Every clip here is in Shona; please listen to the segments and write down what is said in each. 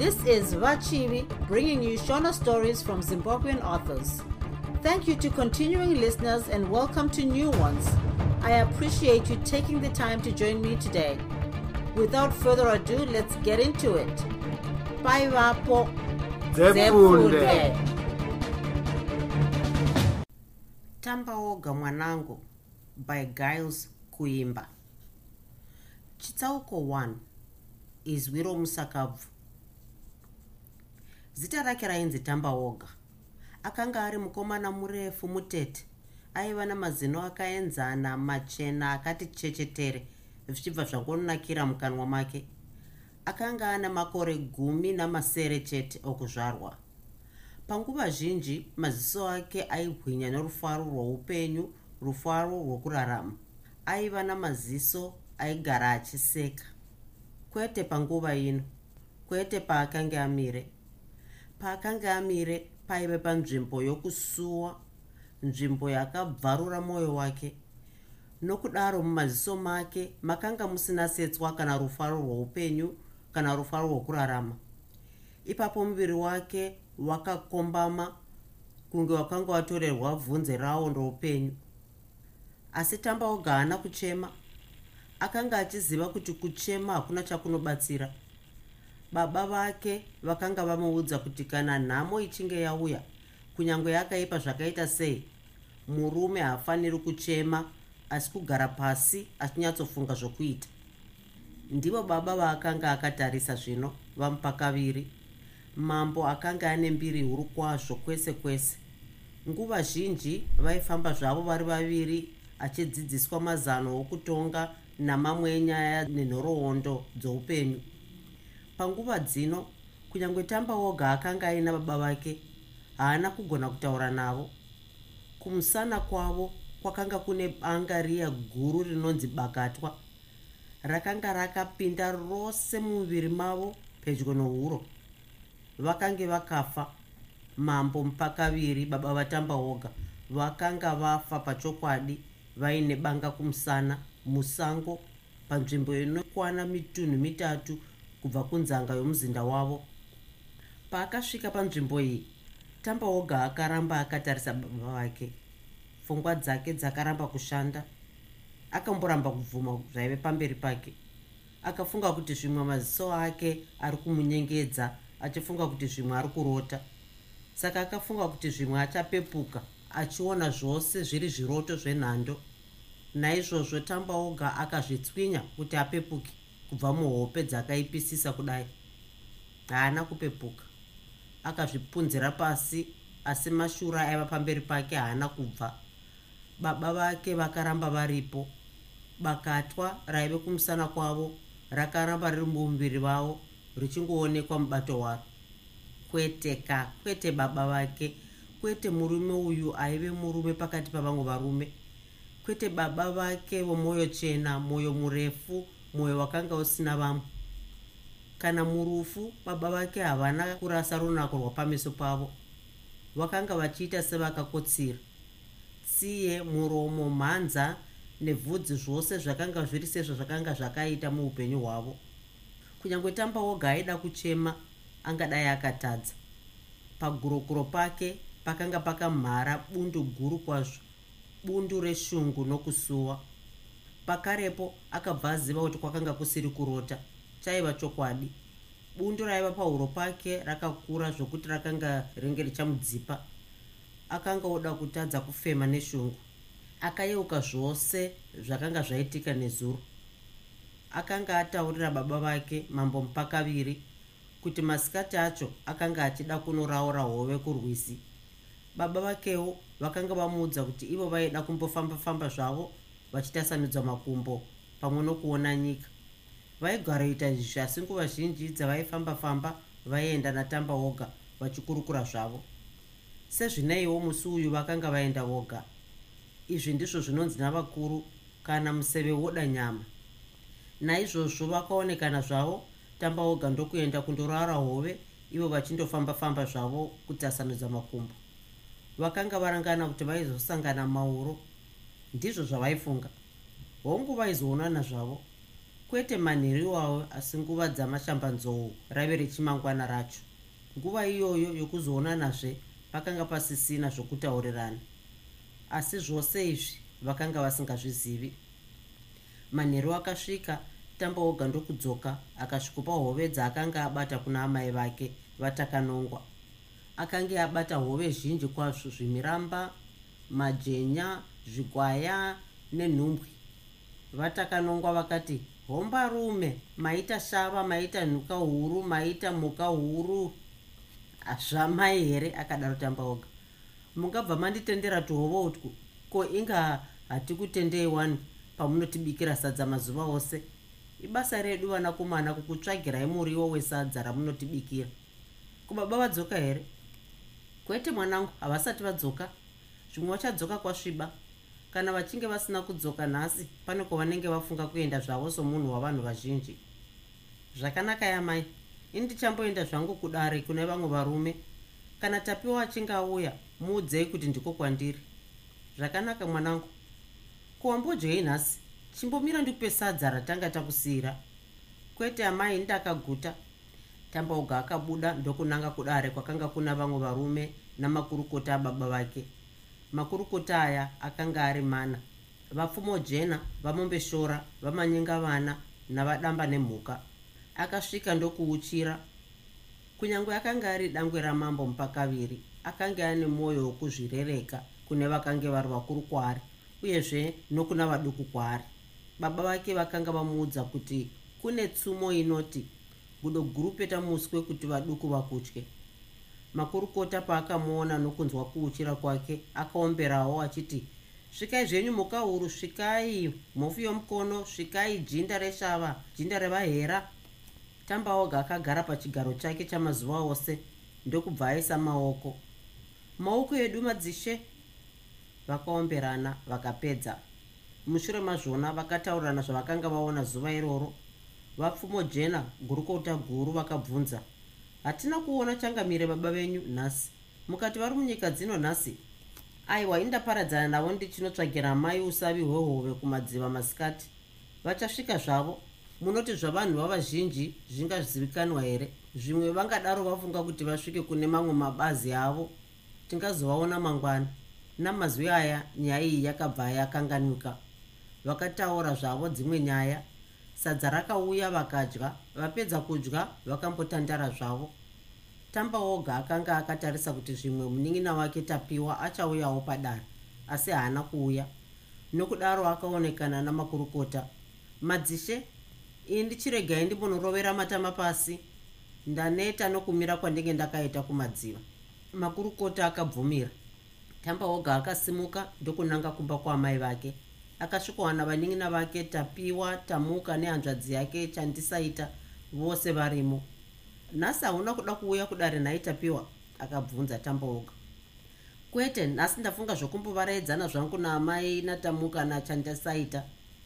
This is Vachivi bringing you Shona stories from Zimbabwean authors. Thank you to continuing listeners and welcome to new ones. I appreciate you taking the time to join me today. Without further ado, let's get into it. Bye, Vapo. Zefunde. tamba woga mwanangu by giles kuimba chitsauko 1 izwi romusakabvu zita rake rainzi tamba woga. Akanga ari mukomana murefu mutete. Aiva namazino akaenzana machena akati chechetere zvichibva zvangonakira mukanwa make. Akanga ana makore gumi namasere chete okuzvarwa. Panguva zhinji maziso ake aibwinya nerufaro rwoupenyu rufaro rwokurarama. Aiva namaziso aigara achiseka. Kwete panguva ino kwete paakanga amire paakanga amire paive panzvimbo yokusuwa nzvimbo yakabvarura mwoyo wake. Nokudaro mumaziso make makanga musina setswa kana rufaro rwoupenyu kana rufaro rwokurarama. Ipapo muviri wake wakakombama kunge wakanga watorerwa bvunze rawo ndoupenyu asi tamba oga haana kuchema. Akanga achiziva kuti kuchema hakuna chakunobatsira baba vake vakanga vamuudza kuti kana nhamo ichinge yauya kunyange yakaipa zvakaita sei murume haafaniri kuchema asi kugara pasi achinyatsofunga zvokuita. Ndivo baba vaakanga akatarisa zvino vamupa kaviri. Mambo akanga ane mbiri huru kwazvo kwese kwese. Nguva zhinji vaifamba zvavo vari vaviri achidzidziswa mazano okutonga namamwe enyaya nenhoroondo dzoupenyu panguva dzino kunyange tamba woga akanga aina baba vake haana kugona kutaura navo. Kumusana kwavo kwakanga kune banga riya guru rinonzi bakatwa rakanga rakapinda rose mumuviri mavo pedyo nohuro vakange vakafa mambo mupakaviri baba vatamba woga vakanga vafa pachokwadi vaine banga kumusana musango panzvimbo inokwana mitunhu mitatu kubva kunzanga yomuzinda wavo. Paakasvika panzvimbo iyi tamba woga akaramba akatarisa baba vake. Pfungwa dzake dzakaramba kushanda. Akamboramba kubvuma zvaive pamberi pake. Akafunga kuti zvimwe maziso ake ari kumunyengedza achifunga kuti zvimwe ari kurota. Saka akafunga kuti zvimwe achapepuka achiona zvose zviri zviroto zvenhando. Naizvozvo tamba oga akazvitswinya kuti apepuke kubva muhope dzakaipisisa kudai. Haana kupepuka. Akazvipunzira pasi asi mashura aiva pamberi pake haana kubva. Baba vake vakaramba varipo. Bakatwa raive kumusana kwavo rakaramba riri mumuviri vavo richingoonekwa mubato waro. Kwete ka kwete baba vake. Kwete murume uyu aive murume pakati pavamwe varume. Kwete baba vake vomwoyo chena mwoyo murefu mwoyo wakanga usina vamwe. Kana murufu baba vake havana kurasa runako rwapameso pavo. Vakanga vachiita sevakakotsira. Tsiye muromo mhanza nebvudzi zvose zvakanga zviri sezvo zvakanga zvakaita muupenyu hwavo. Kunyange tamba woga aida kuchema angadai akatadza. Pagurokuro pake pakanga pakamhara bundu guru kwazvo bundu reshungu nokusuwa pakarepo akabva aziva kuti kwakanga kusiri kurota. Chaiva chokwadi. Bundu raiva pahuro pake rakakura zvokuti rakanga ringe richamudzipa. Akanga oda kutadza kufema neshungu. Akayeuka zvose zvakanga zvaitika nezuro. Akanga ataurira baba vake mambo mupakaviri kuti masikati acho akanga achida kunoraura hove kurwizi baba vakewo vakanga vamuudza kuti ivo vaida kumbofamba-famba zvavo vachitasanudza makumbo pamwe nokuona nyika. Vaigara ita izvi asi nguva zhinji dzavaifamba-famba vaienda natamba woga vachikurukura zvavo. Sezvineiwo musi uyu vakanga vaenda voga izvi ndizvo zvinonzi navakuru kana museve woda nyama. Naizvozvo vakaonekana zvavo tamba woga ndokuenda kundorara hove ivo vachindofamba-famba zvavo kutasanudza makumbo. Vakanga varangana kuti vaizosangana mauro ndizvo zvavaifunga. Hongu vaizoonana zvavo kwete manheru iwawo asi nguva dzamashambanzou rave rechimangwana racho. Nguva iyoyo yokuzoonanazve pakanga pasisina zvokutaurirana. Asi zvose izvi vakanga vasingazvizivi. Manheru akasvika tambaoga ndokudzoka akasvikopa hove dzaakanga abata kuna amai vake vatakanongwa. Akanga abata hove zhinji kwazvo zvimiramba majenya zvikwaya nenhumbwi. Vatakanongwa vakati hombarume maita shava maita nhuka huru maita mhuka huru. Zvamai here akadaro tambaoga mungabva manditendera tuhovo utwu. Ko inga hatikutendei wani pamunotibikira sadza mazuva ose? Ibasa redu vanakomana kukutsvagirai muriwo wesadza ramunotibikira. Kubaba vadzoka here? Kwete mwanangu havasati vadzoka. Zvimwe vachadzoka kwasviba kana vachinge vasina kudzoka nhasi pane kwavanenge vafunga kuenda zvavo somunhu wavanhu vazhinji. Zvakanaka yamai. Ini ndichamboenda zvangu kudare kune vamwe varume. Kana tapiwa achinge auya muudzei kuti ndiko kwandiri. Zvakanaka mwanangu. Kuwambodyei nhasi chimbomira ndikupe sadza ratanga takusiyira. Kwete amai ndakaguta. Tambauga akabuda ndokunanga kudare kwakanga kuna vamwe varume namakurukota ababa vake makurukota aya akanga ari mana. Vapfumo jena vamombeshora vamanyenga vana navadamba nemhuka. Akasvika ndokuuchira. Kunyange akanga ari dangwe ramambo mupakaviri akanga ane mwoyo wokuzvirereka kune vakange vari vakuru kwaari uyezve nokuna vaduku kwaari. Baba vake vakanga vamuudza kuti kune tsumo inoti gudo guru peta muswe kuti vaduku vakutye makurukota paakamuona nokunzwa kuuchira kwake akaomberawo achiti svikai zvenyu mhuka huru svikai mhofu yomukono svikai jinda reshava jinda revahera. Tambaoga akagara pachigaro chake chamazuva ose ndokubva aisa maoko maoko edu madzishe vakaomberana vakapedza. Mushure mazvona vakataurirana zvavakanga vaona zuva iroro. Vapfumo jena gurukota guru vakabvunza hatina kuona changamire baba venyu nhasi. Mukati vari munyika dzino nhasi. Aiwa indaparadzana navo ndichinotsvagira mai usavi hwehove kumadziva masikati. Vachasvika zvavo. Munoti zvavanhu vavazhinji zvingazivikanwa here? Zvimwe vangadaro vafunga kuti vasvike kune mamwe mabazi avo. Tingazovaona mangwana namazwi aya nyaya iyi yakabva yakanganuka. Vakataura zvavo dzimwe nyaya sadza rakauya vakadya vapedza kudya vakambotandara zvavo. Tamba oga akanga akatarisa kuti zvimwe munin'ina wake tapiwa achauyawo padare asi haana kuuya. Nokudaro akaonekana namakurukota. Madzishe ini ndichiregai ndimbonorovera matama pasi. Ndaneta nokumira kwandinge ndakaita kumadziva. Makurukota akabvumira. Tamba oga akasimuka ndokunanga kumba kwaamai vake akasvikowana vanin'ina vake tapiwa tamuka nehanzvadzi yake chandisaita vose varimo. Nhasi hauna kuda kuuya kudare nhai tapiwa akabvunza tambaoga kwete nhasi ndafunga zvokumbovaraedzana zvangu naamai natamuka nachandisaita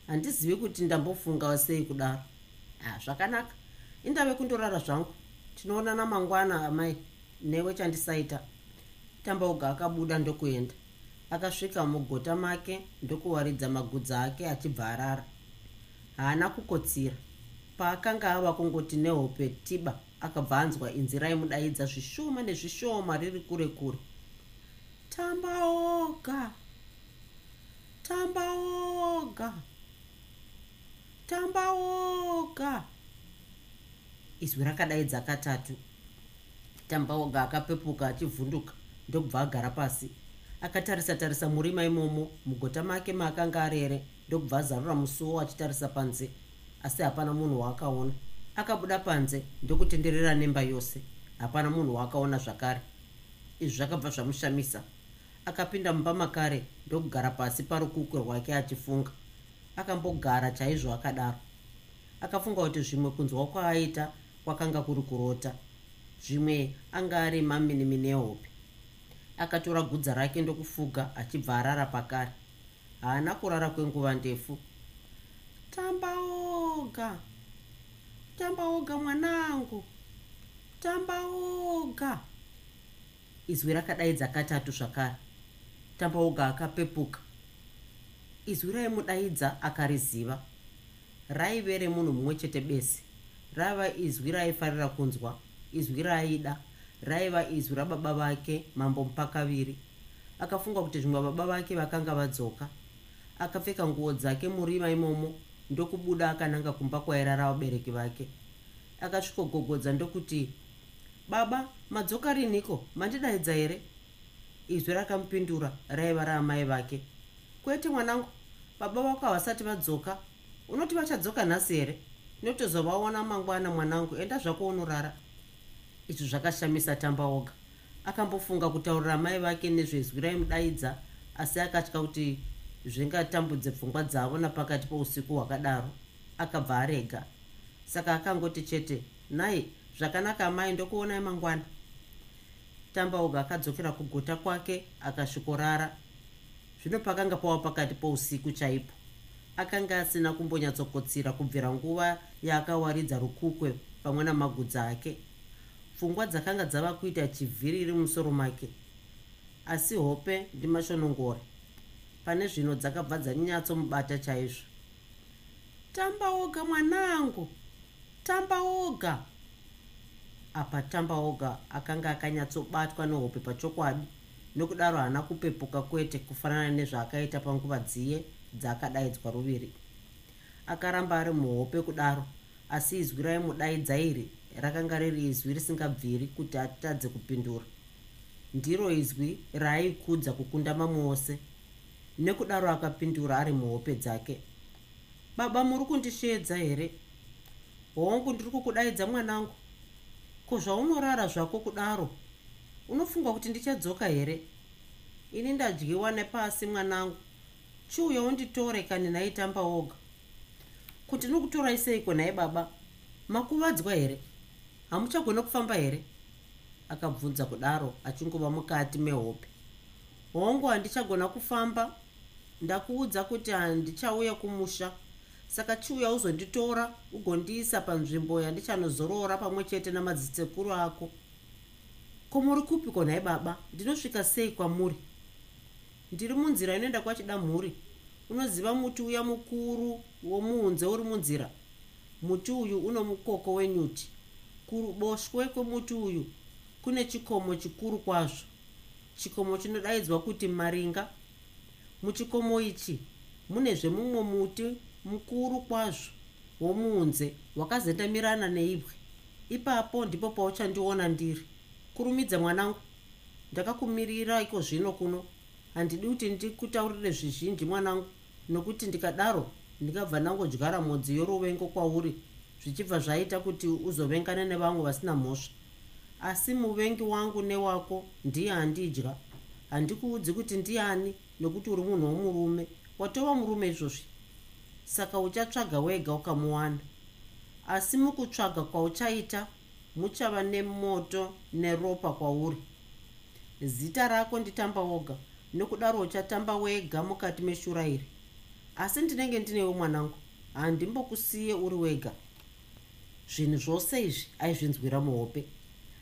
handizivi kuti ndambofunga sei kudaro. Ha zvakanaka. Indave kundorara zvangu. Tinoonana mangwana amai newe chandisaita. Tambaoga akabuda ndokuenda akasvika mugota make ndokuwaridza magudzi ake achibva arara. Haana kukotsira. Paakanga ava kungoti nehope tiba akabva anzwa inzi raimudaidza zvishoma nezvishoma riri kure kure. Tambaoga! Tambaoga! Tambaoga! Izwi rakadaidza katatu tambaoga akapepuka achivhunduka ndokubva agara pasi akatarisa tarisa murima imomo. Mugota make maakanga arere. Ndokubva azarura musuwo achitarisa panze asi hapana munhu waakaona. Akabuda panze ndokutenderera nemba yose. Hapana munhu waakaona zvakare. Izvi zvakabva zvamushamisa. Akapinda mumba makare ndokugara pasi parukukwe rwake achifunga. Akambogara chaizvo akadaro. Akafunga kuti zvimwe kunzwa kwaaita kwakanga kuri kurota. Zvimwe anga ari maminimini ehope akatora gudza rake ndokufuga achibva arara pakare. Haana kurara kwenguva ndefu. Tambaoga! Tambaoga mwanangu! Tambaoga! Izwi rakadaidza katatu zvakare. Tambaoga akapepuka. Izwi raimudaidza akariziva. Raive remunhu mumwe chete besi. Raiva izwi raaifarira kunzwa izwi raaida raiva izwi rababa vake mambo mupakaviri akafunga kuti zvimwe baba vake vakanga vadzoka. Akapfeka nguo dzake murima imomo ndokubuda akananga kumba kwairara vabereki vake. Akasvikogogodza ndokuti baba madzoka riniko mandidaidza here? Izwi rakamupindura raiva raamai vake. Kwete mwanangu. Baba vako havasati vadzoka. Unoti vachadzoka nhasi here? Notozovaona mangwana mwanangu. Enda zvako unorara izvi zvakashamisa tamba oga. Akambofunga kutaurira mai vake nezvezwi raimudaidza asi akatya kuti zvingatambudze pfungwa dzavo napakati pousiku hwakadaro. Akabva arega. Saka akangoti chete nai zvakanaka mai ndokuonai mangwana. Tambauga akadzokera kugota kwake akasvikorara. Zvino pakanga pava pakati pousiku chaipo. Akanga asina kumbonyatsokotsira kubvira nguva yaakawaridza rukukwe pamwe namagudza ake pfungwa dzakanga dzava kuita chivhiriri musoro make. Asi hope ndimashonongora pane zvino dzakabva dzanyatsomubata chaizvo. Tamba oga mwanangu! Tamba oga apa tamba oga akanga akanyatsobatwa nehope pachokwadi nokudaro haana kupepuka kwete kufanana nezvaakaita panguva dziye dzaakadaidzwa ruviri. Akaramba ari muhope kudaro asi izwi raimudaidza iri rakanga riri izwi risingabviri kuti atadze kupindura. Ndiro izwi raaikudza kukunda mamwe ose nekudaro akapindura ari muhope dzake. Baba muri kundisvedza here? Hongu ndiri kukudaidza mwanangu. Ko zvaunorara zvako kudaro? Unofunga kuti ndichadzoka here? Ini ndadyiwa nepasi mwanangu. Chiuya unditore kani naitamba oga. Kuti ndinokutorai seiko nhaye baba? Makuvadzwa here hamuchagona kufamba here? Akabvunza kudaro achingova mukati mehope. Hongu handichagona kufamba. Ndakuudza kuti handichauya kumusha. Saka chiuya uzonditora ugondiisa panzvimbo yandichanozorora pamwe chete namadzitsekuru ako. Ko muri kupi konhai baba? Ndinosvika sei kwamuri? Ndiri munzira inoenda kwachida mhuri unoziva muti uya mukuru womuunze uri munzira? Muti uyu uno mukoko wenyuti kuruboshwe kwemuti uyu kune chikomo chikuru kwazvo. Chikomo chinodaidzwa kuti maringa. Muchikomo ichi munezve mumwe muti mukuru kwazvo womuunze wakazendamirana neibwe. Ipapo ndipo pauchandiona ndiri. Kurumidza mwanangu. Ndakakumirira iko zvino kuno. Handidi kuti ndikutaurire zvizhinji mwanangu nokuti ndikadaro ndingabva nangodyara modzi yoruvengo kwauri zvichibva zvaita kuti uzovengana nevamwe vasina mhosva. Asi muvengi wangu newako ndiye handidya handikuudzi kuti ndiani nokuti uri munhu womurume. Watova murume izvozvi? Saka uchatsvaga wega ukamuwana. Asi mukutsvaga kwauchaita muchava nemoto neropa kwauri. Zita rako nditamba woga nokudaro uchatamba wega mukati meshura iri. Asi ndinenge ndinewo mwanangu handimbokusiye uri wega zvinhu zvose izvi aizvinzwira muhope.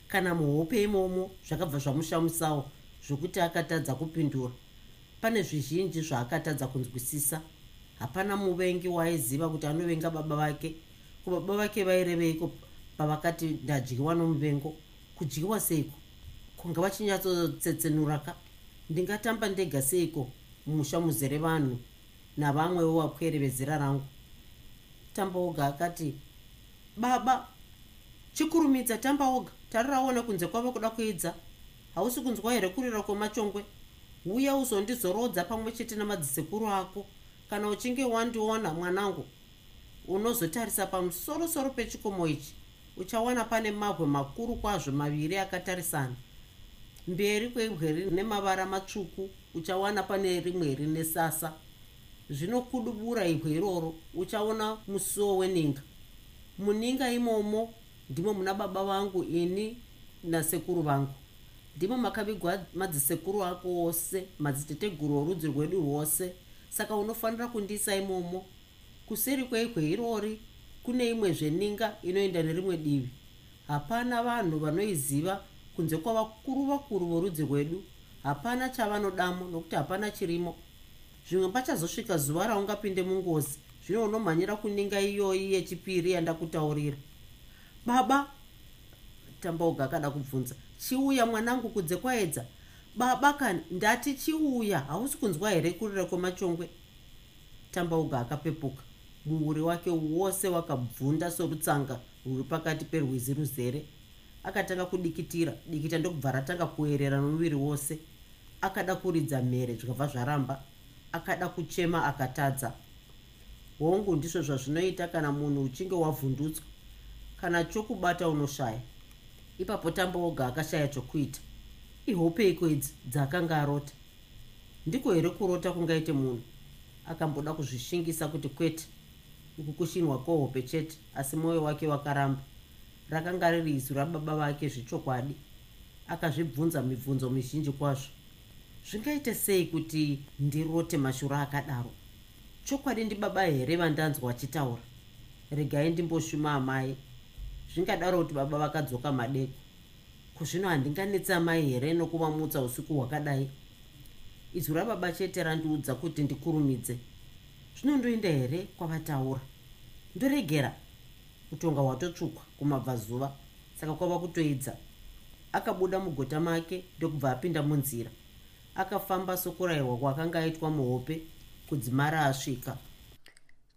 Kana muhope imomo zvakabva zvamushamusawo zvokuti akatadza kupindura. Pane zvizhinji zvaakatadza kunzwisisa. Hapana muvengi waaiziva kuti anovenga baba vake. Ko baba vake vaireveiko pavakati ndadyiwa nomuvengo kudyiwa seiko? Kunga vachinyatsotsetsenuraka. Ndingatamba ndega seiko mumusha muzere vanhu navamwewo vapwere vezera rangu? Tamba oga akati baba chikurumidza tamba oga tariraona kunze kwava kuda kuidza. Hausi kunzwa here kurira kwemachongwe? Uya uzondizorodza pamwe chete namadzisekuru ako. Kana uchinge wandiona mwanangu unozotarisa pamusorosoro pechikomo ichi uchawana pane mabwe makuru kwazvo maviri akatarisana. Mberi kwebwe rine mavara matsvuku uchawana pane rimwe rine sasa. Zvinokudubura ibwe iroro uchaona musuwo weninga muninga imomo ndimo muna baba vangu ini nasekuru vangu ndimo makavigwa madzisekuru ako ose madziteteguru orudzi rwedu rwose. Saka unofanira kundiisa imomo kuseri kweigwe irori kune imwe zveninga inoenda nerimwe divi. Hapana vanhu vanoiziva kunze kwavakuru vakuru vorudzi rwedu. Hapana chavanodamo nokuti hapana chirimo. Zvimwe pachazosvika zuva raungapinde mungozi zvino unomhanyira kuninga iyoyi yechipiri yandakutaurira. Baba tambaoga akada kubvunza. Chiuya mwanangu kudze kwaedza? Baba kani ndati chiuya hausi kunzwa here kurira kwemachongwe? Tambaoga akapepuka. Muuri wake wose wakabvunda sorutsanga rwuri pakati perwizi ruzere. Akatanga kudikitira dikita ndokubva ratanga kuerera nomuviri wose. Akada kuridza mhere zvikabva zvaramba. Akada kuchema akatadza hongu ndizvo zvazvinoita kana munhu uchinge wavhundutswa. Kana chokubata unoshaya ipapo tamboga akashaya chokuita. Ihope iko idzi dzaakanga arota. Ndiko here kurota kungaite munhu? Akamboda kuzvishingisa kuti kwete ukukushinwa kwehope chete asi mwoyo wake wakaramba. Rakanga riri izu rababa vake zvechokwadi. Akazvibvunza mibvunzo mizhinji kwazvo. Zvingaite sei kuti ndirote mashuro akadaro chokwadi ndibaba here vandanzwa achitaura? Regai ndimboshuma amai. Zvingadaro kuti baba vakadzoka madeko. Kuzvino handinganetsa amai here nokuvamutsa usiku hwakadai? Izu rababa chete randiudza kuti ndikurumidze. Zvinondoenda here kwavataura? Ndoregera. Utonga hwatotsvukwa kumabvazuva saka kwava kutoedza. Akabuda mugota make ndokubva apinda munzira. Akafamba sokurayirwa kwakanga aitwa muhope kudzimara asvika.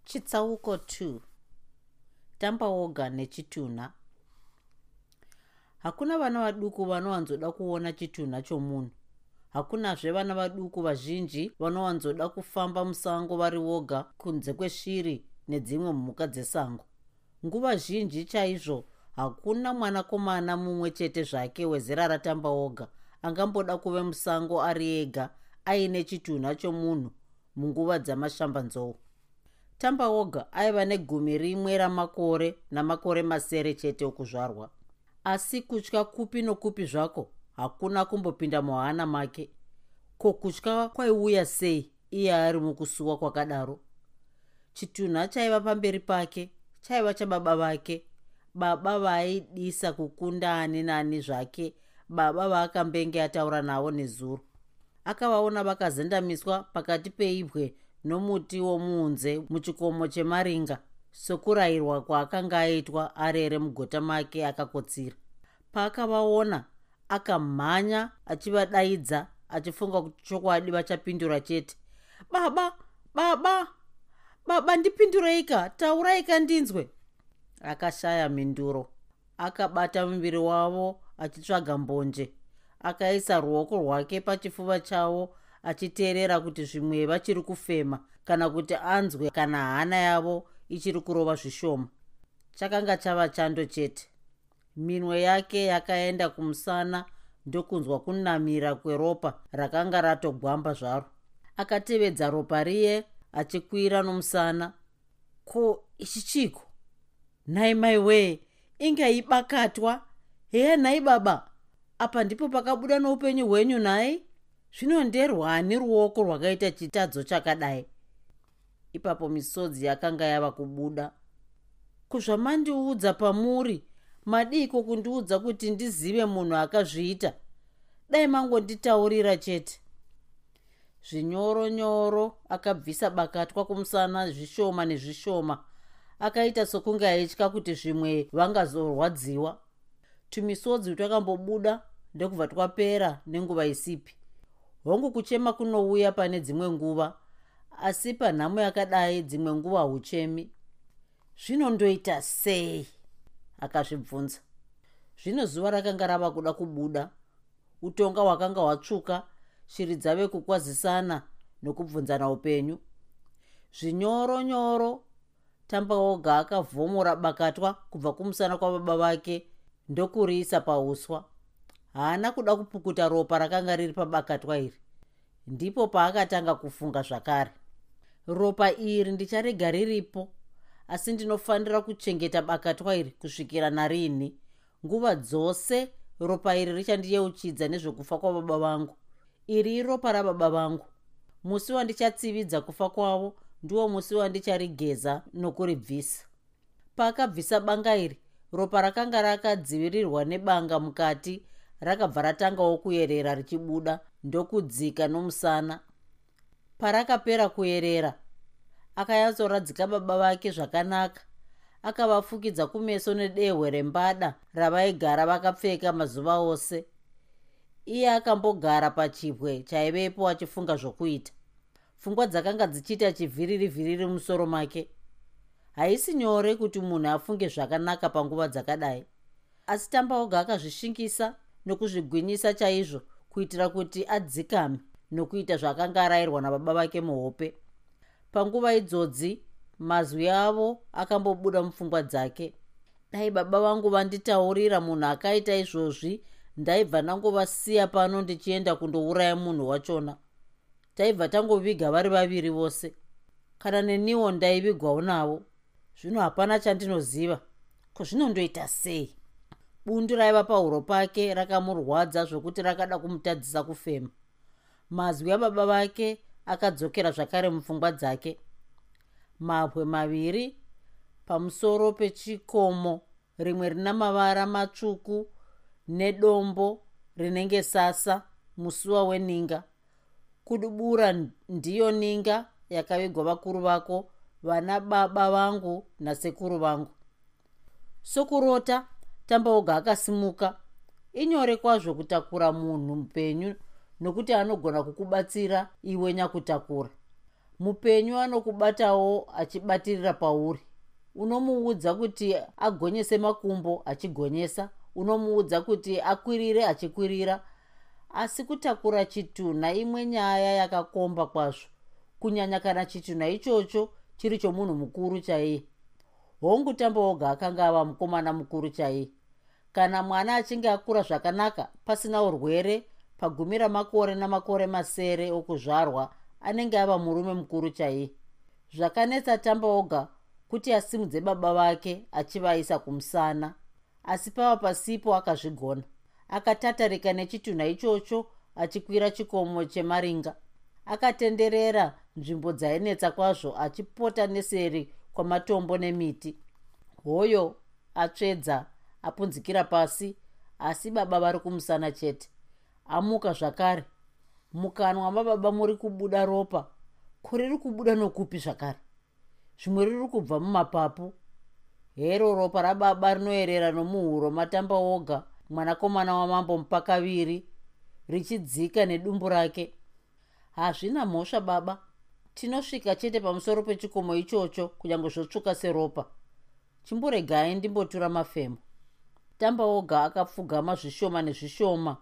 Chitsauko 2 tambaoga nechitunha hakuna vana vaduku vanowanzoda kuona chitunha chomunhu. Hakunazve vana vaduku vazhinji vanowanzoda kufamba musango vari voga kunze kweshiri nedzimwe mhuka dzesango. Nguva zhinji chaizvo hakuna mwanakomana mumwe chete zvake wezera ratamba oga angamboda kuve musango ari ega aine chitunha chomunhu munguva dzamashambanzou. Tamba oga aiva negumi rimwe ramakore namakore masere chete okuzvarwa. Asi kutya kupi nokupi zvako hakuna kumbopinda muhana make. Ko kutya kwaiuya sei iye ari mukusuwa kwakadaro? Chitunha chaiva pamberi pake chaiva chababa vake. Baba vaaidisa kukunda ani nani zvake baba vaakambenge ataura navo nezuro akavaona vakazendamiswa pakati peibwe nomuti womuunze muchikomo chemaringa sokurayirwa kwaakanga aitwa arere mugota make akakotsira. Paakavaona akamhanya achivadaidza achifunga kuti chokwadi vachapindura chete. Baba baba baba ndipindureika tauraika ndinzwe. Akashaya minduro akabata muviri wavo achitsvaga mbonje akaisa ruoko rwake pachifuva chavo achiteerera kuti zvimwe vachiri kufema kana kuti anzwe kana hana yavo ichiri kurova zvishoma. Chakanga chava chando chete. Minwe yake yakaenda kumusana ndokunzwa kunamira kweropa rakanga ratogwamba zvaro. Akatevedza ropa riye achikwira nomusana. Ko ichi chiko? Nhai mai wee inge ibakatwa? Heya nhai baba apa ndipo pakabuda noupenyu hwenyu nhai? Zvino nderwani ruoko rwakaita chitadzo chakadai. Ipapo misodzi yakanga yava kubuda. Kuzvamandiudza pamuri madiko kundiudza kuti ndizive munhu akazviita. Dai mangonditaurira chete. Zvinyoro nyoro akabvisa bakatwa kumusana zvishoma nezvishoma. Akaita sokunge aitya kuti zvimwe vangazorwadziwa tumisodzi twakambobuda ndokubva twapera nenguva isipi. Hongu kuchema kunouya pane dzimwe nguva asi panhamo yakadai dzimwe nguva huchemi zvinondoita sei? Akazvibvunza. Zvino zuva rakanga rava kuda kubuda utonga hwakanga hwatsvuka shiri dzave kukwazisana nokubvunzana upenyu. Zvinyoro nyoro tambaoga akavhomora bakatwa kubva kumusana kwababa vake ndokuriisa pauswa. Haana kuda kupukuta ropa rakanga riri pabakatwa iri. Ndipo paakatanga kufunga zvakare. Ropa iri ndicharega riripo asi ndinofanira kuchengeta bakatwa iri kusvikira narini. Nguva dzose ropa iri richandiyeuchidza nezvekufa kwababa vangu. Iri iropa rababa vangu. Musi wandichatsividza kufa kwavo ndiwo musi wandicharigeza nokuribvisa. Paakabvisa banga iri ropa rakanga rakadzivirirwa nebanga mukati rakabva ratangawo kuyerera richibuda ndokudzika nomusana. Parakapera kuyerera akanyatsoradzika baba vake zvakanaka. Akavafukidza kumeso nedehwe rembada ravaigara vakapfeka mazuva ose. Iye akambogara pachibwe chaivepo achifunga zvokuita. Pfungwa dzakanga dzichiita chivhiriri vhiriri musoro make haisi nyore kuti munhu afunge zvakanaka panguva dzakadai. Asi tambaoga akazvishingisa nokuzvigwinyisa chaizvo kuitira kuti adzikame nokuita zvaakanga arayirwa nababa vake muhope. Panguva idzodzi mazwi avo akambobuda mupfungwa dzake. Dai baba vangu vanditaurira munhu akaita izvozvi ndaibva ndangovasiya pano ndichienda kundouraya munhu wachona. Taibva tangoviga vari vaviri vose. Kana neniwo ndaivigwawo navo zvino hapana chandinoziva. Ko zvinondoita sei? Bundu raiva pahuro pake rakamurwadza zvokuti rakada kumutadzisa kufema. Mazwi ababa vake akadzokera zvakare mupfungwa dzake. Mabwe maviri pamusoro pechikomo rimwe rina mavara matsvuku nedombo rinenge sasa musuwa weninga. Kudubura ndiyo ninga yakavigwa vakuru vako vana baba vangu nasekuru vangu. Sokurota tambaoga akasimuka. Inyore kwazvo kutakura munhu mupenyu nokuti anogona kukubatsira iwe nyakutakura. Mupenyu anokubatawo achibatirira pauri. Unomuudza kuti agonyese makumbo achigonyesa unomuudza kuti akwirire achikwirira. Asi kutakura chitunha imwe nyaya yakakomba kwazvo. Kunyanya kana chitunha ichocho chiri chomunhu mukuru chaiye. Hongu tambaoga akanga ava mukomana mukuru chaiye. Kana mwana achinge akura zvakanaka pasina urwere pagumi ramakore namakore masere okuzvarwa anenge ava murume mukuru chaiye. Zvakanetsa tambaoga kuti asimudze baba vake achivaisa kumusana asi pava pasipo akazvigona. Akatatarika nechitunha ichocho achikwira chikomo chemaringa akatenderera nzvimbo dzainetsa kwazvo achipota neseri kwamatombo nemiti. Hoyo atsvedza apunzikira pasi asi baba vari kumusana chete. Amuka zvakare. Mukanwa mababa muri kubuda ropa. Kuriri kubuda nokupi zvakare? Zvimwe riri kubva mumapapu. Hero ropa rababa rinoyerera nomuhuro matamba oga mwanakomana wamambo mupakaviri richidzika nedumbu rake hazvina mhosva baba. Tinosvika chete pamusoro pechikomo ichocho kunyange zvotsvuka seropa. Chimboregai ndimbotura mafemo. Tamba oga akapfugama zvishoma nezvishoma.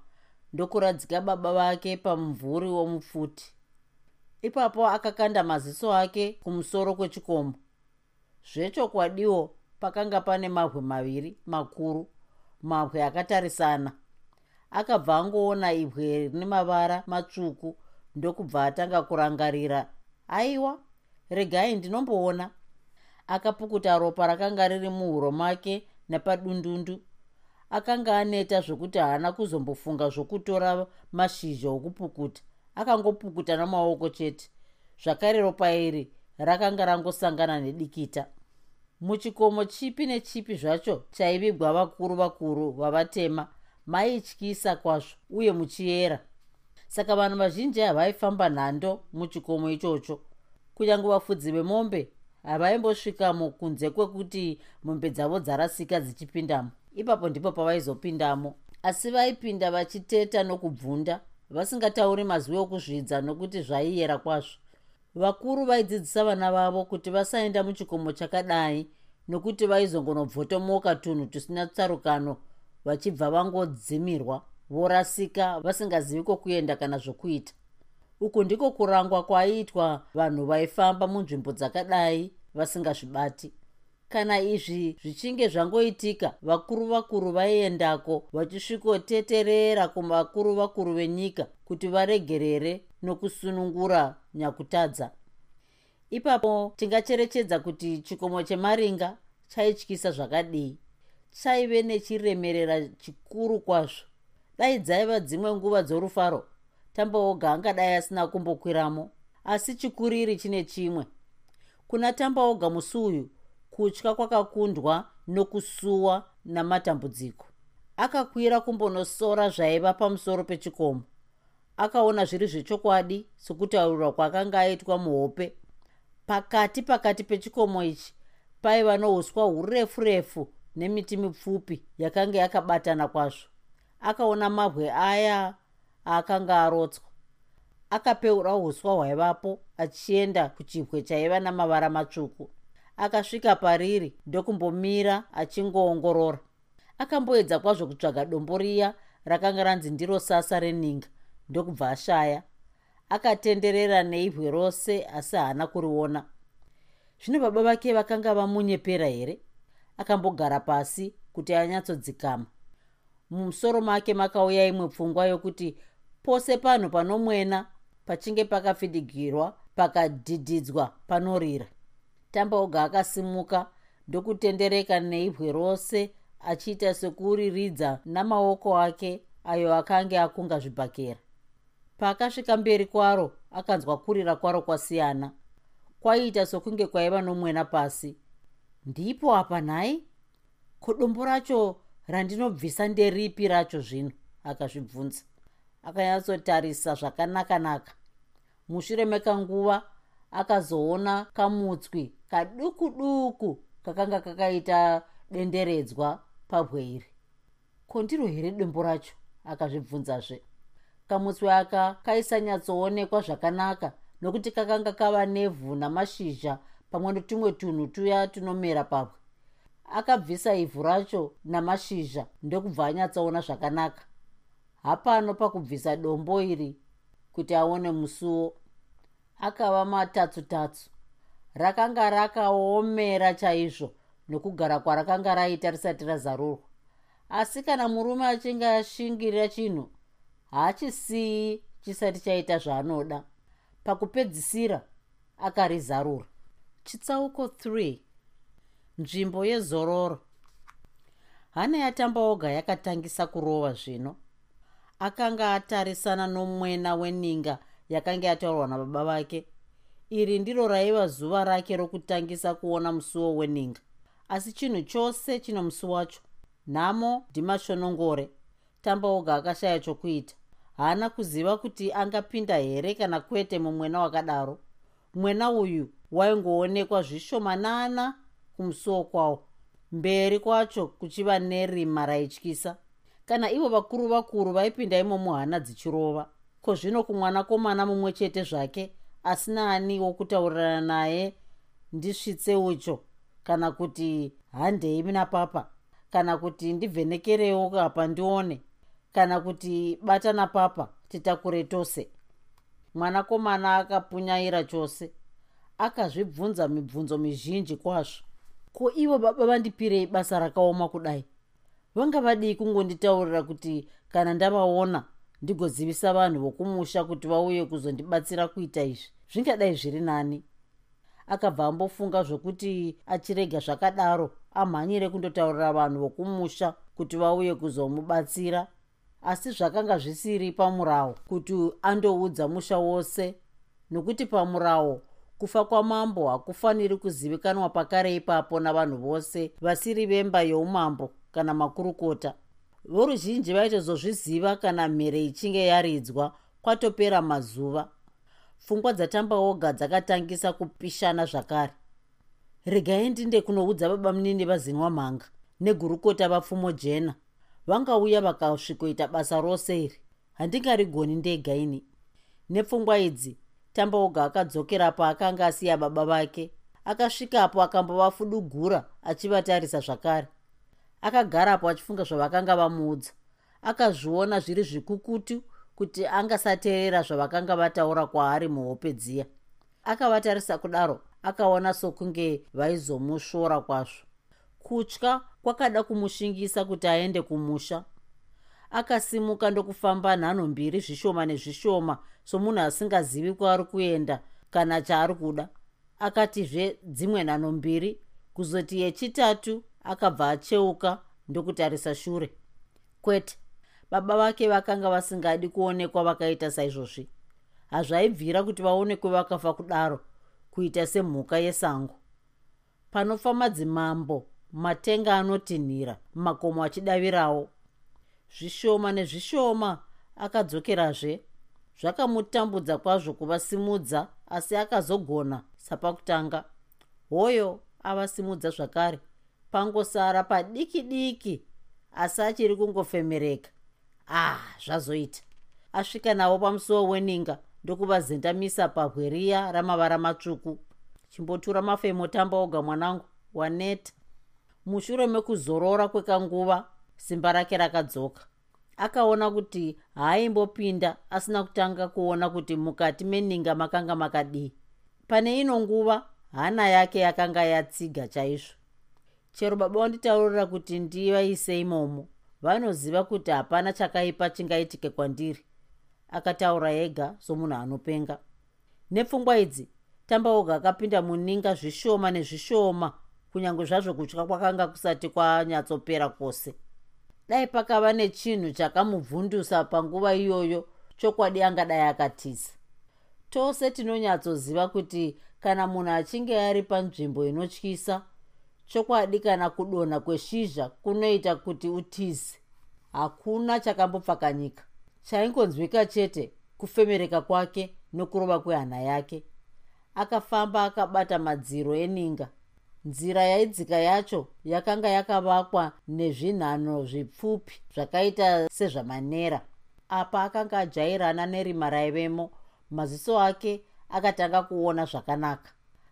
Ndokuradzika baba vake pamumvuri womupfuti ipapo akakanda maziso ake kumusoro kwechikomo. Zvechokwadiwo pakanga pane mabwe maviri makuru mabwe akatarisana. Akabva angoona ibwe rine mavara matsvuku ndokubva atanga kurangarira. Aiwa regai ndinomboona. Akapukuta ropa rakanga riri muhuro make nepadundundu. Akanga aneta zvokuti haana kuzombofunga zvokutora mashizha okupukuta. Akangopukuta namaoko chete. Zvakare ropa iri rakanga rangosangana nedikita. Muchikomo chipi nechipi zvacho chaivigwa vakuru vakuru vavatema maityisa kwazvo uye muchiyera saka vanhu vazhinji havaifamba nhando muchikomo ichocho. Kunyange vafudzi vemombe havaimbosvikamo kunze kwekuti mombe dzavo dzarasika dzichipindamo. Ipapo ndipo pavaizopindamo. Asi vaipinda vachiteta nokubvunda vasingatauri mazwi okuzvidza nokuti zvaiyera kwazvo. Vakuru vaidzidzisa vana vavo kuti vasaenda muchikomo chakadai nokuti vaizongonobvotomoka tunhu tusina tsarukano vachibva vangodzimirwa vorasika vasingazivi kwokuenda kana zvokuita. Uku ndiko kurangwa kwaiitwa vanhu vaifamba munzvimbo dzakadai vasingazvibati. Kana izvi zvichinge zvangoitika vakuru vakuru vaiendako vachisvikoteterera kuvakuru vakuru venyika kuti varegerere nokusunungura nyakutadza. Ipapo tingacherechedza kuti chikomo chemaringa chaityisa zvakadii. Chaive nechiremerera chikuru kwazvo dai dzaiva dzimwe nguva dzorufaro. Tambaoga angadai asina kumbokwiramo asi chikuriri chine chimwe. Kuna tambaoga musi uyu kutya kwakakundwa nokusuwa namatambudziko. Akakwira kumbonosora zvaiva pamusoro pechikomo akaona zviri zvechokwadi sokutaurwa kwakanga aitwa muhope. Pakati pakati pechikomo ichi paiva nouswa hurefu refu nemiti mipfupi yakanga yakabatana kwazvo akaona mabwe aya aakanga arotswa. Akapeura uswa hwaivapo achienda kuchibwe chaiva namavara matsvuku. Akasvika pariri ndokumbomira achingoongorora. Akamboedza kwazvo kutsvaga dombo riya rakanga ranzi ndiro sasa reninga ndokubva ashaya. Akatenderera neibwe rose asi haana kuriona. Zvino baba vake vakanga vamunyepera here? Akambogara pasi kuti anyatsodzikama mumusoro make makauya imwe pfungwa yokuti pose panhu panomwena pachinge pakafidigirwa pakadhidhidzwa panorira. Tambaoga akasimuka ndokutendereka neibwe rose achiita sekuriridza namaoko ake ayo akange akunga zvibhakera paakasvika mberi kwaro akanzwa kurira kwaro kwasiyana. Kwaiita sokunge kwaiva nomwena pasi. Ndipo apa nhai? Kodombo racho randinobvisa nderipi racho zvino akazvibvunza. Akanyatsotarisa zvakanaka-naka. Mushure mekanguva akazoona kamutswi kaduku duku kakanga kakaita denderedzwa pabweiri. Kondiro here dombo racho? Akazvibvunzazve. Kamutswi aka kaisanyatsoonekwa zvakanaka nokuti kakanga kava nevhu namashizha pamwe netumwe tunhu tuya tunomera pabwe akabvisa ivhu racho namashizha ndokubva anyatsoona zvakanaka. Hapano pakubvisa dombo iri kuti aone musuwo akava matatsu-tatsu. Rakanga rakaomera chaizvo nokugara kwarakanga raita risati razarurwa. Asi kana murume achinge ashingirira chinhu haachisiyi chisati chaita zvaanoda. Pakupedzisira akarizarura. Chitsauko 3 nzvimbo yezororo. Hana yatamba oga yakatangisa kurova zvino. Akanga atarisana nomwena weninga yakanga yataurwa nababa vake. Iri ndiro raiva zuva rake rokutangisa kuona musuwo weninga. Asi chinhu chose chino musi wacho. Nhamo ndimashonongore tambaoga akashaya chokuita. Haana kuziva kuti angapinda here kana kwete mumwena wakadaro. Mwena uyu waingoonekwa zvishomanana kumusuwo kwawo. Mberi kwacho kuchiva nerima raityisa. Kana ivo vakuru vakuru vaipinda imomo hana dzichirova. Ko zvino kumwanakomana mumwe chete zvake asina ani wokutaurirana naye ndisvitse ucho kana kuti handei napapa kana kuti ndivhenekerewo apa ndione. Kana kuti batana papa titakure tose. Mwanakomana akapunyaira chose. Akazvibvunza mibvunzo mizhinji kwazvo ko ivo baba vandipirei basa rakaoma kudai? Vanga vadii kungonditaurira kuti kana ndavaona ndigozivisa vanhu vokumusha kuti vauye kuzondibatsira kuita izvi? Zvingadai zviri nani? Akabva ambofunga zvokuti achirega zvakadaro amhanyire kundotaurira vanhu vokumusha kuti vauye kuzomubatsira. Asi zvakanga zvisiri pamurawo kuti andoudza musha wose nokuti pamurawo kufa kwamambo hakufaniri kuzivikanwa pakare ipapo navanhu vose vasiri vemba youmambo kana makurukota. Voruzhinji vaitozozviziva kana mhere ichinge yaridzwa kwatopera mazuva. Pfungwa dzatamba oga dzakatangisa kupishana zvakare. Regai ndinde kunoudza baba munini vazinwa mhanga negurukota vapfumo jena. Vangauya vakasvikoita basa rose iri. Handingarigoni ndega ini. Nepfungwa idzi tambaoga akadzokera paakanga asiya baba vake. Akasvikapo akambovafudugura achivatarisa zvakare. Akagarapo achifunga zvavakanga vamuudza. Akazviona zviri zvikukutu kuti angasateerera zvavakanga vataura kwaari muhope dziya. Akavatarisa kudaro akaona sokunge vaizomusvora kwazvo. Kutya kwakada kumushingisa kuti aende kumusha akasimuka ndokufamba nhano mbiri zvishoma nezvishoma somunhu asingazivi kwaari kuenda kana chaari kuda. Akatizve dzimwe nhano mbiri kuzoti yechitatu akabva acheuka ndokutarisa shure. Kwete baba vake vakanga vasingadi kuonekwa vakaita saizvozvi. Hazvaibvira kuti vaonekwe vakafa kudaro kuita semhuka yesango. Panofa madzimambo matenga anotinhira makomo achidavirawo zvishoma nezvishoma akadzokerazve. Zvakamutambudza kwazvo kuvasimudza asi akazogona sapakutanga. Hoyo avasimudza zvakare. Pangosara padiki diki asi achiri kungofemereka. Ah zvazoita. Asvika navo pamusuwo weninga ndokuvazendamisa pabwe riya ramavara matsvuku. Chimbotura mafemo tamba oga mwanangu waneta. Mushure mekuzorora kwekanguva simba rake rakadzoka. Akaona kuti haaimbopinda asina kutanga kuona kuti mukati meninga makanga makadii. Pane ino nguva hana yake yakanga yatsiga chaizvo. Chero baba vanditaurira kuti ndivaise imomo. Vanoziva kuti hapana chakaipa chingaitike kwandiri. Akataura ega somunhu anopenga. Nepfungwa idzi tambaoga akapinda muninga zvishoma nezvishoma kunyange zvazvo kutya kwakanga kusati kwanyatsopera kwose dai pakava nechinhu chakamubvundusa panguva iyoyo chokwadi angadai akatiza tose tinonyatsoziva kuti kana munhu achinge ari panzvimbo inotyisa chokwadi kana kudonha kweshizha kunoita kuti utize. Hakuna chakambopfakanyika. Chaingonzwika chete kufemereka kwake nokurova kwehana yake. Akafamba akabata madziro eninga nzira yaidzika yacho yakanga yakavakwa nezvinhano zvipfupi zvakaita sezvamanera. Apa akanga ajairana nerima raivemo maziso ake akatanga kuona zvakanaka.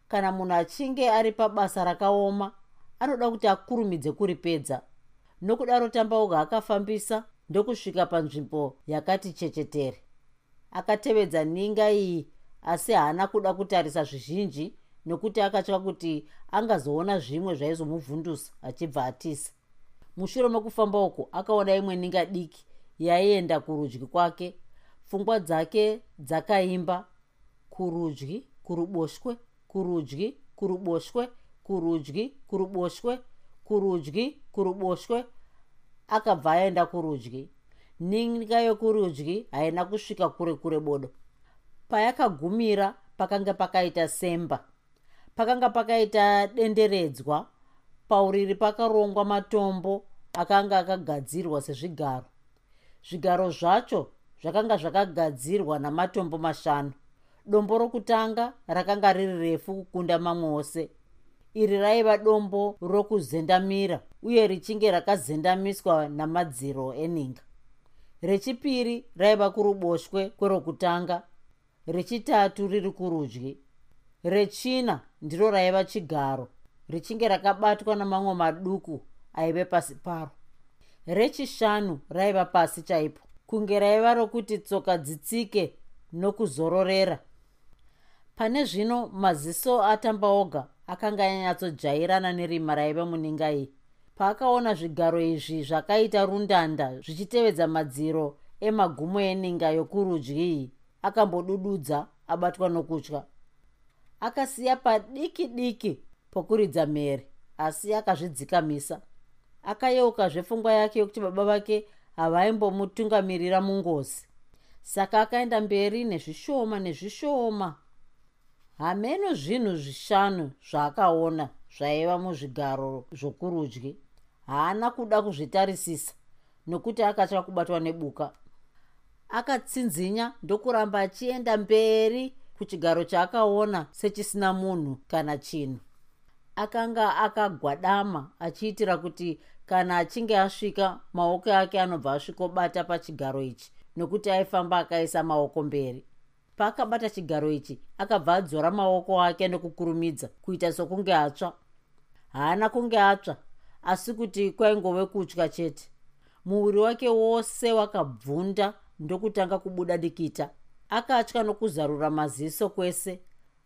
Kana munhu achinge ari pabasa rakaoma anoda kuti akurumidze kuripedza. Nokudaro tambauga akafambisa ndokusvika panzvimbo yakati chechetere. Akatevedza ninga iyi asi haana kuda kutarisa zvizhinji nokuti akatya kuti angazoona zvimwe zvaizomuvhundusa achibva atisa. Mushure mekufamba uku akaona imwe ninga diki yaienda kurudyi kwake. Pfungwa dzake dzakaimba. Kurudyi kuruboshwe kurudyi kuruboshwe kurudyi kuruboshwe kurudyi kuruboshwe. Akabva aenda kurudyi. Ninga yokurudyi haina kusvika kure kure bodo. Payakagumira pakanga pakaita semba pakanga pakaita denderedzwa pauriri pakarongwa matombo akanga akagadzirwa sezvigaro. Zvigaro zvacho zvakanga zvakagadzirwa namatombo mashanu. Dombo rokutanga rakanga riri refu kukunda mamwe ose. Iri raiva dombo rokuzendamira uye richinge rakazendamiswa namadziro eninga. Rechipiri raiva kuruboshwe kwerokutanga. Rechitatu riri kurudyi rechina ndiro raiva chigaro. Richinge rakabatwa namamwe maduku aive pasi paro. Rechishanu raiva pasi chaipo. Kunge raiva rokuti tsoka dzitsike nokuzororera. Pane zvino maziso atambaoga akanga anyatsojairana nerima raive muninga iyi paakaona zvigaro izvi zvakaita rundanda zvichitevedza madziro emagumo eninga yokurudyi iyi akambodududza abatwa nokutya akasiya padiki diki pokuridza mhere asi akazvidzikamisa. Akayeuka zvepfungwa yake yokuti baba vake havaimbomutungamirira mungozi. Saka akaenda mberi nezvishoma nezvishoma. Hameno zvinhu zvishanu zvaakaona zvaiva muzvigaro zvokurudyi. Haana kuda kuzvitarisisa nokuti akatya kubatwa nebuka. Akatsinzinya ndokuramba achienda mberi kuchigaro chaakaona sechisina munhu kana chinhu. Akanga akagwadama achiitira kuti kana achinge asvika maoko ake anobva asvikobata pachigaro ichi nokuti aifamba akaisa maoko mberi. Paakabata chigaro ichi akabva adzora maoko ake nokukurumidza kuita sokunge atsva. Haana kunge atsva asi kuti kwaingove kutya chete. Muviri wake wose wakabvunda ndokutanga kubuda dikita akatya nokuzarura maziso kwese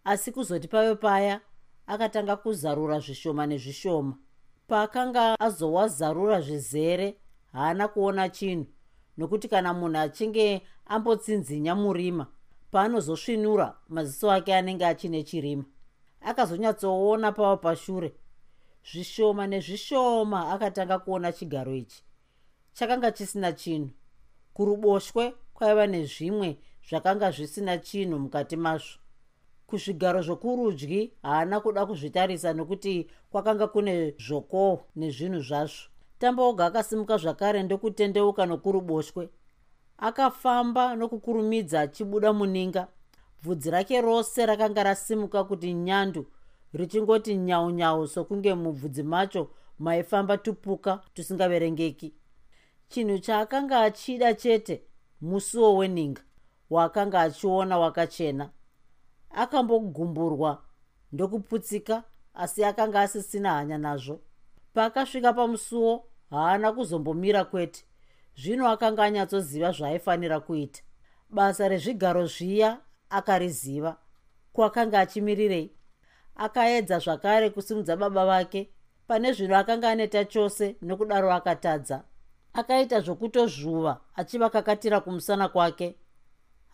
asi kuzoti pave paya akatanga kuzarura zvishoma nezvishoma. Paakanga azowazarura zvizere haana kuona chinhu nokuti kana munhu achinge ambotsinzinya murima paanozosvinura maziso ake anenge achine chirima. Akazonyatsoona pavo pashure zvishoma nezvishoma akatanga kuona chigaro ichi. Chakanga chisina chinhu. Kuruboshwe kwaiva nezvimwe zvakanga zvisina chinhu mukati mazvo. Kuzvigaro zvokurudyi haana kuda kuzvitarisa nokuti kwakanga kune zvokohwo nezvinhu zvazvo. Tambaoga akasimuka zvakare ndokutendeuka nokuruboshwe. Akafamba nokukurumidza achibuda muninga. Bvudzi rake rose rakanga rasimuka kuti nyandu richingoti nyaunyau sokunge mubvudzi macho maifamba tupuka tusingaverengeki. Chinhu chaakanga achida chete musuwo weninga waakanga achiona wakachena. Akambogumburwa ndokuputsika asi akanga asisina hanya nazvo. Paakasvika pamusuwo haana kuzombomira kwete. Zvino akanga anyatsoziva zvaaifanira kuita. Basa rezvigaro zviya akariziva. Kuakanga achimirirei? Akaedza zvakare kusimudza baba vake. Pane zvino akanga aneta chose nokudaro akatadza. Akaita zvokutozvuva achivakakatira kumusana kwake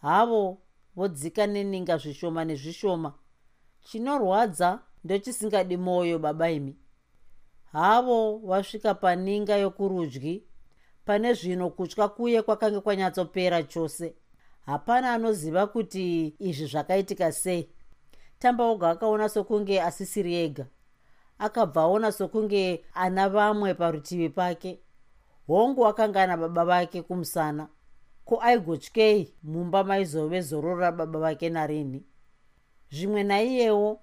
havo vodzika neninga zvishoma nezvishoma. Chinorwadza ndochisingadi mwoyo baba imi. Havo vasvika paninga yokurudyi pane zvino kutya kuye kwakange kwanyatsopera chose. Hapana anoziva kuti izvi zvakaitika sei. Tamba oga akaona sokunge asisiri ega. Akabva aona sokunge ana vamwe parutivi pake. Hongu akanga ana baba vake kumusana ko aigotyei mumba maizove zororo rababa vake narini. Zvimwe naiyewo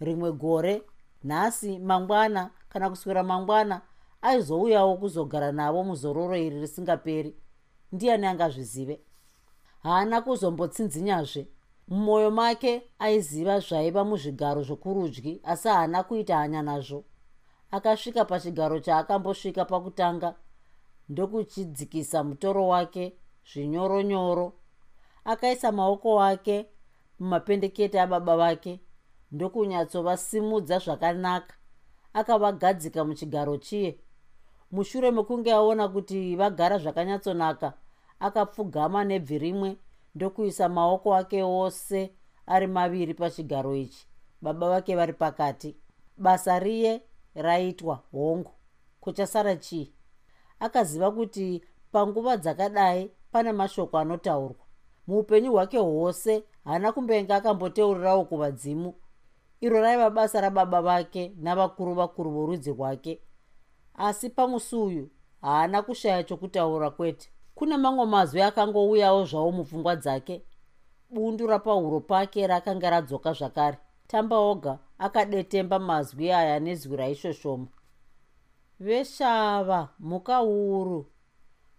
rimwe gore nhasi mangwana kana kuswera mangwana aizouyawo kuzogara navo muzororo iri risingaperi. Ndiani angazvizive? Haana kuzombotsinzinyazve. Mumwoyo make aiziva zvaiva muzvigaro zvokurudyi asi haana kuita hanya nazvo. Akasvika pachigaro chaakambosvika pakutanga ndokuchidzikisa mutoro wake zvinyoronyoro. Akaisa maoko ake mumapendekete ababa vake ndokunyatsovasimudza zvakanaka. Akavagadzika muchigaro chiye. Mushure mekunge aona kuti vagara zvakanyatsonaka akapfugama nebvi rimwe ndokuisa maoko ake ose ari maviri pachigaro ichi. Baba vake vari pakati. Basa riye raitwa hongu. Kuchasara chii akaziva kuti panguva dzakadai pane mashoko anotaurwa. Muupenyu hwake hwose haana kumbenge akamboteurirawo kuvadzimu. Iro raiva basa rababa vake navakuru vakuru vorudzi rwake. Asi pamusi uyu haana kushaya chokutaura kwete. Kune mamwe mazwi akangouyawo zvawo mupfungwa dzake. Bundu rapahuro pake rakanga radzoka zvakare. Tamba oga akadetemba mazwi aya nezwi raishoshoma. Veshava mukauru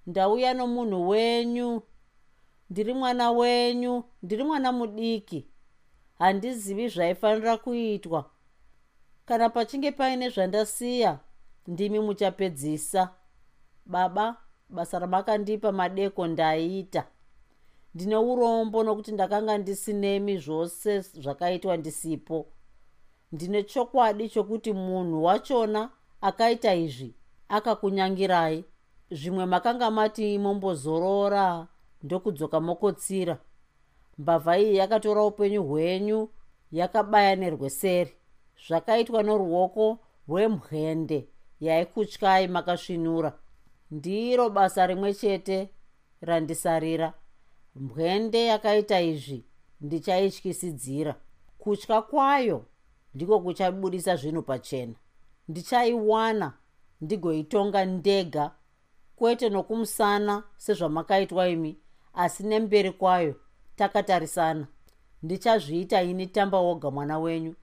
ndauya nomunhu wenyu. Ndiri mwana wenyu. Ndiri mwana mudiki. Handizivi zvaifanira kuitwa. Kana pachinge paine zvandasiya ndimi muchapedzisa. Baba basa ramakandipa madeko ndaiita ndine urombo nokuti ndakanga ndisinemi zvose zvakaitwa ndisipo. Ndine chokwadi chokuti munhu wachona akaita izvi akakunyangirai zvimwe makanga mati mombozorora ndokudzoka mokotsira. Mbavha iyi yakatora upenyu hwenyu yakabaya nerweseri. Zvakaitwa noruoko rwemhende yaikutyai makasvinura. Ndiro basa rimwe chete randisarira. Mbwende yakaita izvi ndichaityisidzira. Kutya kwayo ndiko kuchabudisa zvinhu pachena. Ndichaiwana ndigoitonga ndega kwete nokumusana sezvamakaitwa imi asi nemberi kwayo takatarisana. Ndichazviita ini tamba woga mwana wenyu.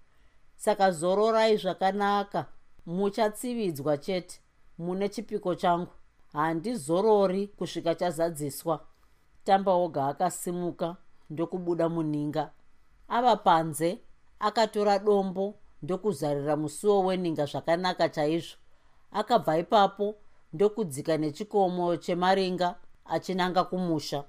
Saka zororai zvakanaka muchatsividzwa chete mune chipiko changu. Handizorori kusvika chazadziswa. Tamba woga akasimuka ndokubuda muninga. Ava panze akatora dombo ndokuzarira musuwo weninga zvakanaka chaizvo. Akabva ipapo ndokudzika nechikomo chemaringa achinanga kumusha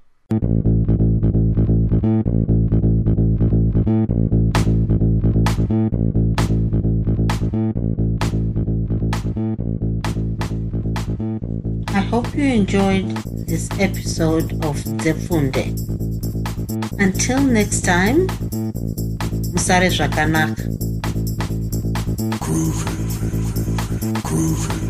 I hope you enjoyed this episode of Zefunde. Until next time, Musare Zvakanaka. Groovy. Groovy.